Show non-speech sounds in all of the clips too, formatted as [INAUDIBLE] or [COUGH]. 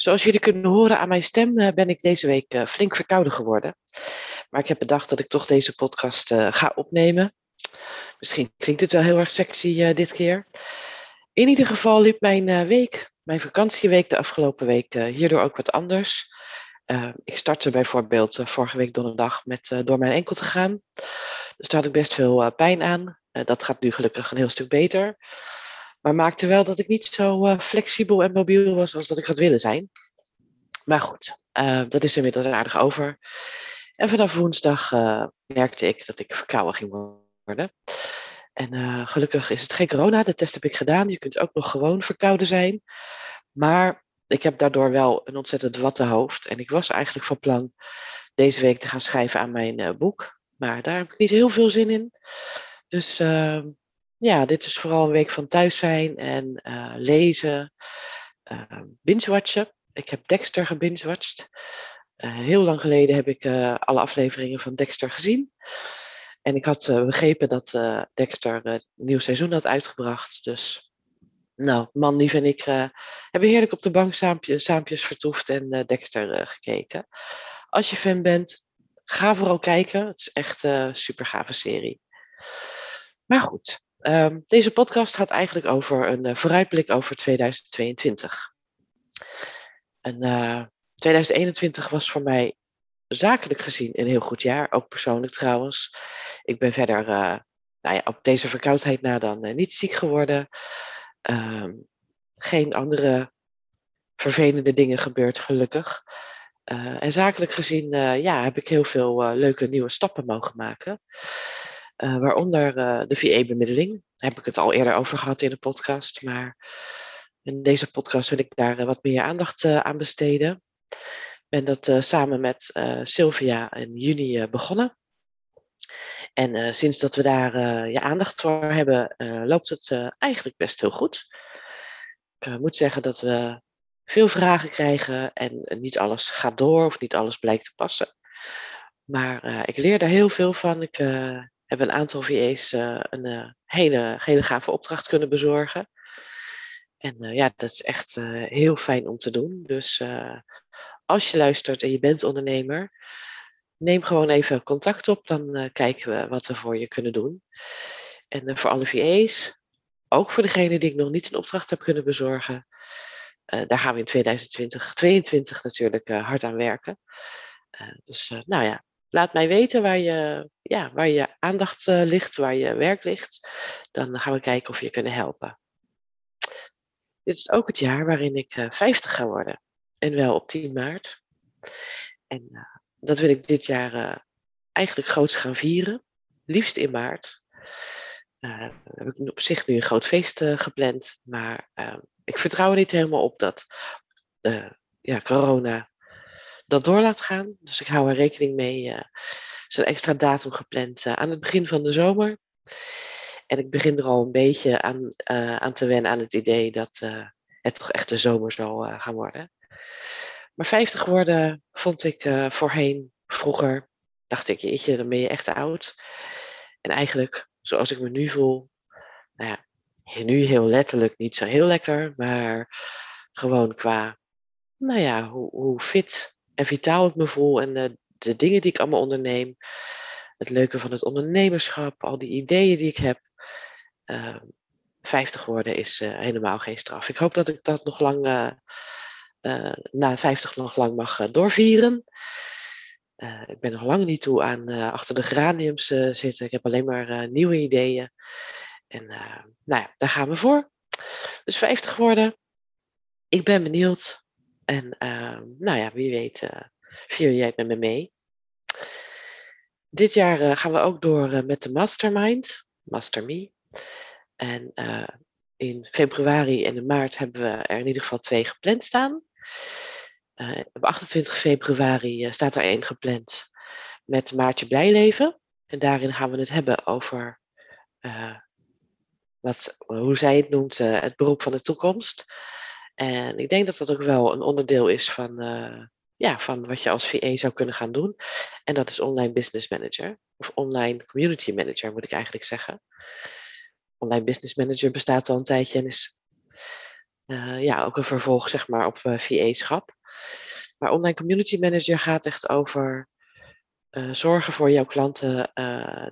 Zoals jullie kunnen horen aan mijn stem eh, ben ik deze week eh, flink verkouden geworden. Maar ik heb bedacht dat ik toch deze podcast eh, ga opnemen. Misschien klinkt het wel heel erg sexy dit keer. In ieder geval liep mijn week, mijn vakantieweek de afgelopen week hierdoor ook wat anders. ik startte bijvoorbeeld vorige week donderdag met door mijn enkel te gaan. Dus daar had ik best veel pijn aan. dat gaat nu gelukkig een heel stuk beter. Maar maakte wel dat ik niet zo uh, flexibel en mobiel was als dat ik had willen zijn. Maar goed, uh, dat is inmiddels aardig over. En vanaf woensdag uh, merkte ik dat ik verkouden ging worden. En gelukkig is het geen corona, de test heb ik gedaan. Je kunt ook nog gewoon verkouden zijn. Maar ik heb daardoor wel een ontzettend watte hoofd. En ik was eigenlijk van plan deze week te gaan schrijven aan mijn boek. Maar daar heb ik niet heel veel zin in. Dus ja, dit is vooral een week van thuis zijn en uh, lezen, uh, binge-watchen. Ik heb Dexter gebinge-watched. Uh, heel lang geleden heb ik alle afleveringen van Dexter gezien. En ik had begrepen dat Dexter een nieuw seizoen had uitgebracht. Dus, nou, man, lief en ik hebben heerlijk op de bank vertoefd en Dexter gekeken. Als je fan bent, ga vooral kijken. Het is echt een super gave serie. Maar goed, Um, deze podcast gaat eigenlijk over een uh, vooruitblik over 2022. En uh, 2021 was voor mij zakelijk gezien een heel goed jaar, ook persoonlijk trouwens. Ik ben verder uh, nou ja, op deze verkoudheid na dan niet ziek geworden. Um, geen andere vervelende dingen gebeurd, gelukkig. en zakelijk gezien ja, heb ik heel veel leuke nieuwe stappen mogen maken. Uh, waaronder uh, de VA-bemiddeling. Daar heb ik het al eerder over gehad in de podcast. Maar in deze podcast wil ik daar uh, wat meer aandacht aan besteden. Ik ben dat samen met Sylvia in juni begonnen. En sinds dat we daar je aandacht voor hebben, loopt het eigenlijk best heel goed. Ik moet zeggen dat we veel vragen krijgen en niet alles gaat door of niet alles blijkt te passen. Maar ik leer er heel veel van. Ik hebben een aantal VA's uh, een uh, hele, hele gave opdracht kunnen bezorgen. En uh, ja, dat is echt heel fijn om te doen. Dus als je luistert en je bent ondernemer, neem gewoon even contact op. Dan kijken we wat we voor je kunnen doen. En voor alle VA's, ook voor degene die ik nog niet een opdracht heb kunnen bezorgen, daar gaan we in 2020, 2022 natuurlijk hard aan werken. dus nou ja, laat mij weten waar je, ja, waar je aandacht uh, ligt, waar je werk ligt. Dan gaan we kijken of je kunnen helpen. Dit is ook het jaar waarin ik uh, eh, 50 ga worden. En wel op 10 maart. En uh, dat wil ik dit jaar eigenlijk groots gaan vieren. Liefst in maart. Heb ik op zich nu een groot feest gepland. Maar ik vertrouw er niet helemaal op dat ja, corona dat door laat gaan. Dus ik hou er rekening mee. Uh, is een extra datum gepland uh, aan het begin van de zomer. En ik begin er al een beetje aan, uh, aan te wennen aan het idee dat het toch echt de zomer zal gaan worden. Maar 50 worden vond ik voorheen, vroeger, dacht ik, jeetje, dan ben je echt oud. En eigenlijk, zoals ik me nu voel, nou ja, nu heel letterlijk niet zo heel lekker, maar gewoon qua, nou ja, hoe, hoe fit en vitaal ik me voel en de, de dingen die ik allemaal onderneem. Het leuke van het ondernemerschap, al die ideeën die ik heb. Uh, ehm, 50 worden is uh, helemaal geen straf. Ik hoop dat ik dat nog lang, uh, na 50 nog lang mag doorvieren. ik ben nog lang niet toe aan achter de geraniums zitten. Ik heb alleen maar nieuwe ideeën. En nou ja, daar gaan we voor. Dus 50 worden. Ik ben benieuwd en uh, nou ja, wie weet, uh, vier jij met me mee. Dit jaar uh, gaan we ook door uh, met de Mastermind, Master Me. En in februari en in maart hebben we er in ieder geval twee gepland staan. op 28 februari staat er één gepland met Maartje Blijleven. En daarin gaan we het hebben over wat, hoe zij het noemt, het beroep van de toekomst. En ik denk dat dat ook wel een onderdeel is van, ja, van wat je als VA zou kunnen gaan doen. En dat is online business manager. Of online community manager moet ik eigenlijk zeggen. Online business manager bestaat al een tijdje en is uh, ja, ook een vervolg zeg maar, op uh, eh, VA-schap. Maar online community manager gaat echt over zorgen voor jouw klanten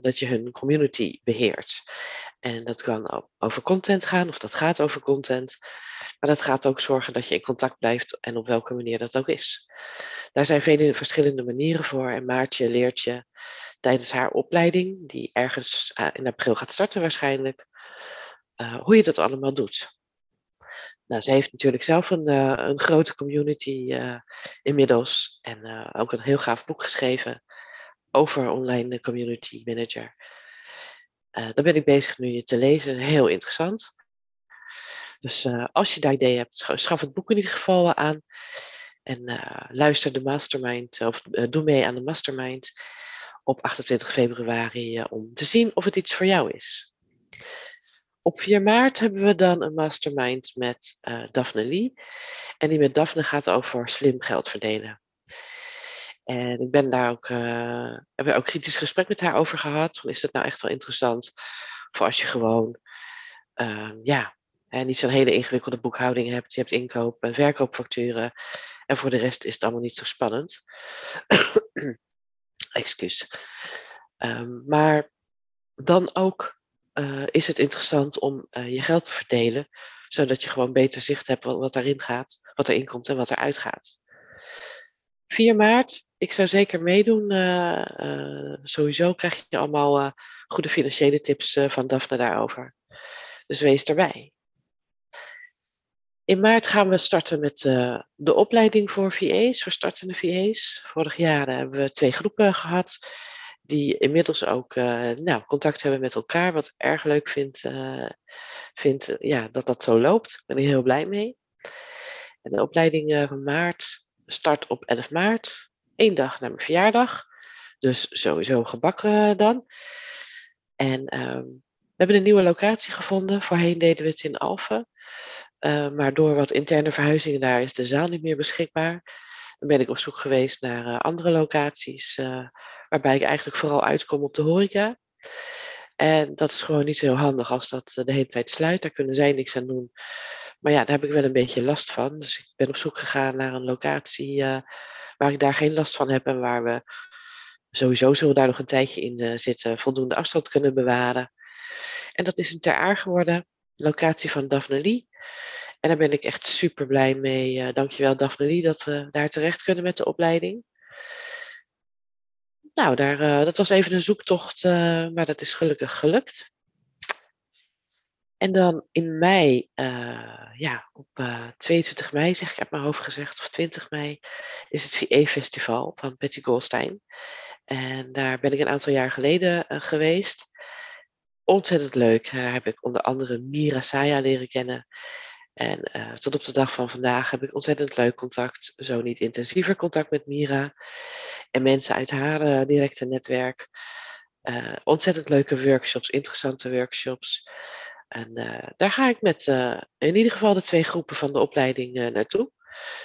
dat je hun community beheert. En dat kan over content gaan, of dat gaat over content. Maar dat gaat ook zorgen dat je in contact blijft en op welke manier dat ook is. Daar zijn vele verschillende manieren voor. En Maartje leert je tijdens haar opleiding, die ergens eh, in april gaat starten waarschijnlijk, uh, hoe je dat allemaal doet. Nou, ze heeft natuurlijk zelf een, uh, een grote community inmiddels en ook een heel gaaf boek geschreven over online community manager. daar ben ik bezig nu je te lezen, heel interessant. Dus uh, als je daar idee hebt, schaf het boek in ieder geval aan. En uh, luister de mastermind, of uh, doe mee aan de mastermind op 28 februari om te zien of het iets voor jou is. Op 4 maart hebben we dan een mastermind met Daphne Lee. En die met Daphne gaat over slim geld verdelen. En ik ben daar ook, uh, heb ook kritisch gesprek met haar over gehad. Is dat nou echt wel interessant voor als je gewoon uh, ja, en niet zo'n hele ingewikkelde boekhouding hebt. Je hebt inkoop- en verkoopfacturen. En voor de rest is het allemaal niet zo spannend. [CLEARS THROAT] Excuus. Um, maar dan ook uh, is het interessant om uh, je geld te verdelen. Zodat je gewoon beter zicht hebt wat, gaat. Wat erin komt en wat eruit gaat. 4 maart, ik zou zeker meedoen. Uh, sowieso krijg je allemaal goede financiële tips van Daphne daarover. Dus wees erbij. In maart gaan we starten met uh, de opleiding voor VA's, voor startende VA's. Vorig jaar hebben we twee groepen gehad die inmiddels ook uh, nou, contact hebben met elkaar, wat ik erg leuk vind, uh, vind ja, dat dat zo loopt. Ik ben er heel blij mee. En de opleiding van maart start op 11 maart, één dag na mijn verjaardag. Dus sowieso gebakken dan. En um, we hebben een nieuwe locatie gevonden. Voorheen deden we het in Alphen. Uh, maar door wat interne verhuizingen daar is de zaal niet meer beschikbaar. Dan ben ik op zoek geweest naar uh, andere locaties, uh, waarbij ik eigenlijk vooral uitkom op de horeca. En dat is gewoon niet zo heel handig als dat de hele tijd sluit. Daar kunnen zij niks aan doen. Maar ja, daar heb ik wel een beetje last van. Dus ik ben op zoek gegaan naar een locatie waar ik daar geen last van heb en waar we sowieso zullen we daar nog een tijdje in zitten, voldoende afstand kunnen bewaren. En dat is een ter aar geworden, locatie van Daphne Lee. En daar ben ik echt super blij mee. Uh, dankjewel Daphne Lee dat we daar terecht kunnen met de opleiding. Nou, daar, uh, dat was even een zoektocht, maar dat is gelukkig gelukt. En dan in mei, ja, op 22 mei zeg ik uit mijn hoofd gezegd, of 20 mei, is het VE-festival van Betty Goldstein. En daar ben ik een aantal jaar geleden geweest ontzettend leuk. Daar heb ik onder andere Mira Saya leren kennen. En uh, tot op de dag van vandaag heb ik ontzettend leuk contact, zo niet intensiever contact met Mira en mensen uit haar uh, directe netwerk. Ontzettend leuke workshops, interessante workshops. En daar ga ik met in ieder geval de twee groepen van de opleiding naartoe.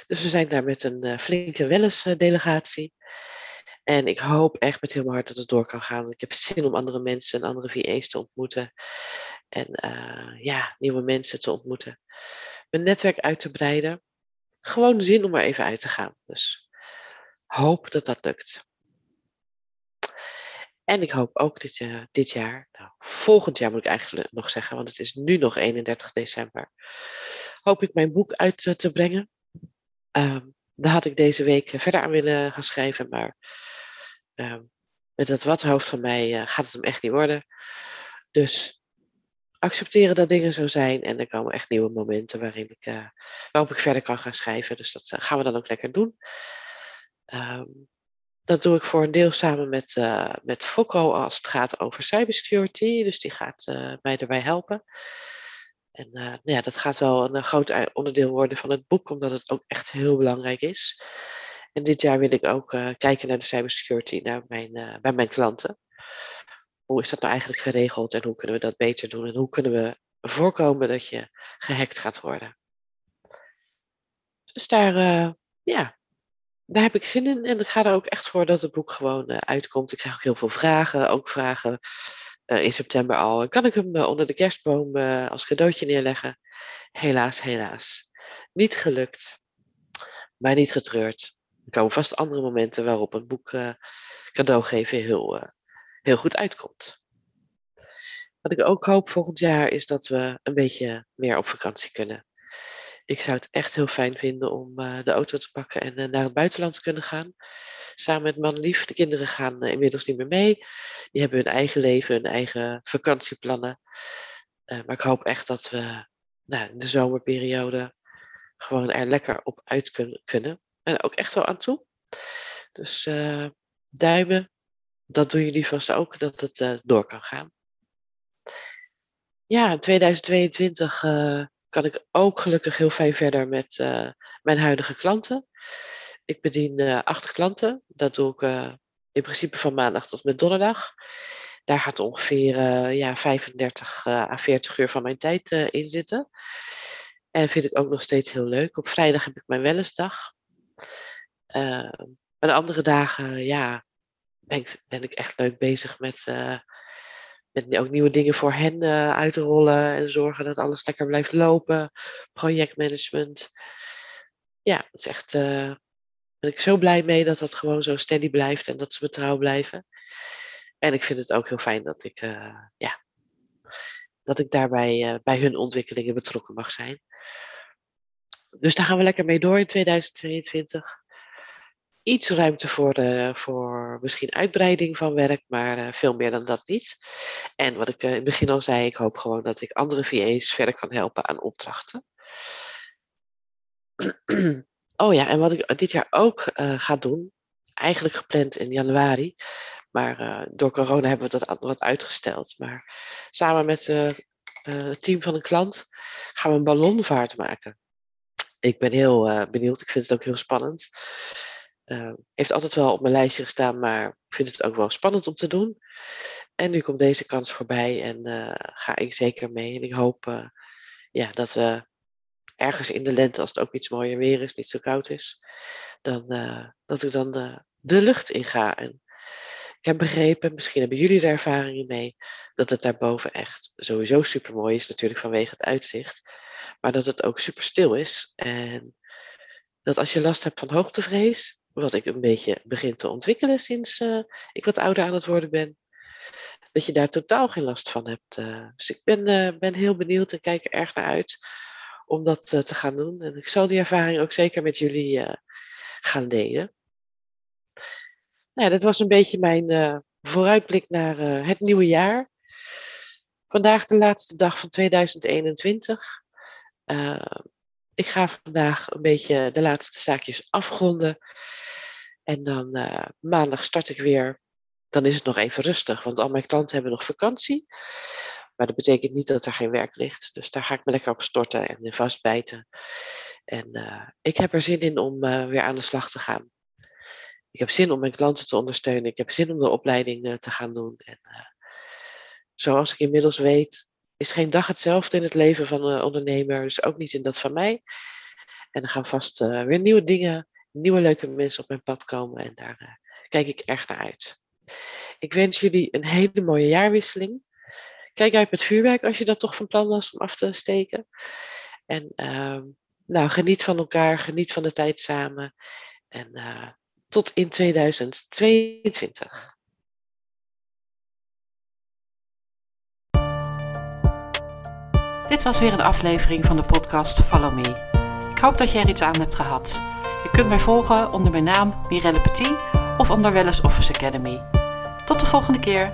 Dus we zijn daar met een flinke Welles-delegatie. En ik hoop echt met heel mijn hart dat het door kan gaan. Ik heb zin om andere mensen en andere VA's te ontmoeten. En uh, ja, nieuwe mensen te ontmoeten. Mijn netwerk uit te breiden. Gewoon zin om er even uit te gaan. Dus hoop dat dat lukt. En ik hoop ook dit, uh, dit jaar, nou, volgend jaar moet ik eigenlijk nog zeggen, want het is nu nog 31 december, hoop ik mijn boek uit uh, te brengen. Um, daar had ik deze week verder aan willen gaan schrijven, maar Ehm, met dat wathoofd van mij uh, gaat het hem echt niet worden. Dus accepteren dat dingen zo zijn. En er komen echt nieuwe momenten waarin ik, uh, waarop ik verder kan gaan schrijven. Dus dat gaan we dan ook lekker doen. Um, dat doe ik voor een deel samen met, uh, met Fokko als het gaat over cybersecurity. Dus die gaat mij erbij helpen. En uh, nou ja, dat gaat wel een groot onderdeel worden van het boek, omdat het ook echt heel belangrijk is. En dit jaar wil ik ook uh, kijken naar de cybersecurity naar mijn, bij mijn klanten. Hoe is dat nou eigenlijk geregeld en hoe kunnen we dat beter doen? En hoe kunnen we voorkomen dat je gehackt gaat worden? Dus daar, ja, daar heb ik zin in. En ik ga er ook echt voor dat het boek gewoon uitkomt. Ik krijg ook heel veel vragen. Ook vragen in september al. Kan ik hem uh, onder de kerstboom uh, als cadeautje neerleggen? Helaas, helaas. Niet gelukt, maar niet getreurd. Er komen vast andere momenten waarop een boek cadeau geven heel, heel goed uitkomt. Wat ik ook hoop volgend jaar is dat we een beetje meer op vakantie kunnen. Ik zou het echt heel fijn vinden om de auto te pakken en naar het buitenland te kunnen gaan samen met man lief. De kinderen gaan uh, inmiddels niet meer mee. Die hebben hun eigen leven, hun eigen vakantieplannen. Maar ik hoop echt dat we nou, in de zomerperiode gewoon er lekker op uit kun kunnen. En ook echt wel aan toe. Dus duimen, dat doen jullie vast ook, dat het door kan gaan. Ja, in 2022 kan ik ook gelukkig heel fijn verder met mijn huidige klanten. Ik bedien uh, acht klanten. Dat doe ik uh, in principe van maandag tot met donderdag. Daar gaat ongeveer ja, 35 à 40 uur van mijn tijd in zitten. En vind ik ook nog steeds heel leuk. Op vrijdag heb ik mijn wellensdag. maar de andere dagen, ja, ben ik, ben ik echt leuk bezig met, met ook nieuwe dingen voor hen uit te rollen. En zorgen dat alles lekker blijft lopen. Projectmanagement. Ja, het is echt ben ik zo blij mee dat dat gewoon zo steady blijft en dat ze me trouw blijven. En ik vind het ook heel fijn dat ik, uh, ja, dat ik daarbij bij hun ontwikkelingen betrokken mag zijn. Dus daar gaan we lekker mee door in 2022. Iets ruimte voor, voor misschien uitbreiding van werk, maar uh, veel meer dan dat niet. En wat ik in het begin al zei, ik hoop gewoon dat ik andere VA's verder kan helpen aan opdrachten. [CLEARS THROAT] Oh ja, en wat ik dit jaar ook uh, ga doen, eigenlijk gepland in januari, maar door corona hebben we dat wat uitgesteld. Maar samen met het team van een klant gaan we een ballonvaart maken. Ik ben heel benieuwd, ik vind het ook heel spannend. Heeft altijd wel op mijn lijstje gestaan, maar ik vind het ook wel spannend om te doen. En nu komt deze kans voorbij en ga ik zeker mee. En ik hoop ja, dat we ergens in de lente, als het ook iets mooier weer is, niet zo koud is, dan, dat ik dan de lucht in ga. En ik heb begrepen, misschien hebben jullie er ervaringen mee, dat het daarboven echt sowieso super mooi is, natuurlijk vanwege het uitzicht, maar dat het ook super stil is. En dat als je last hebt van hoogtevrees, wat ik een beetje begin te ontwikkelen sinds uh, ik wat ouder aan het worden ben, dat je daar totaal geen last van hebt. dus ik ben, ben heel benieuwd en kijk er erg naar uit om dat te gaan doen. En ik zal die ervaring ook zeker met jullie gaan delen. Nou, dat was een beetje mijn vooruitblik naar het nieuwe jaar. Vandaag de laatste dag van 2021. Ik ga vandaag een beetje de laatste zaakjes afronden. En dan maandag start ik weer. Dan is het nog even rustig, want al mijn klanten hebben nog vakantie. Maar dat betekent niet dat er geen werk ligt. Dus daar ga ik me lekker op storten en vastbijten. En uh, ik heb er zin in om uh, weer aan de slag te gaan. Ik heb zin om mijn klanten te ondersteunen. Ik heb zin om de opleiding te gaan doen. En zoals ik inmiddels weet, is geen dag hetzelfde in het leven van een ondernemer. Dus ook niet in dat van mij. En er gaan vast weer nieuwe dingen, nieuwe leuke mensen op mijn pad komen. En daar kijk ik erg naar uit. Ik wens jullie een hele mooie jaarwisseling. Kijk uit met vuurwerk als je dat toch van plan was om af te steken. En uh, nou, geniet van elkaar, geniet van de tijd samen. En uh, tot in 2022. Dit was weer een aflevering van de podcast Follow Me. Ik hoop dat je er iets aan hebt gehad. Je kunt mij volgen onder mijn naam Mirelle Petit of onder Wellness Office Academy. Tot de volgende keer.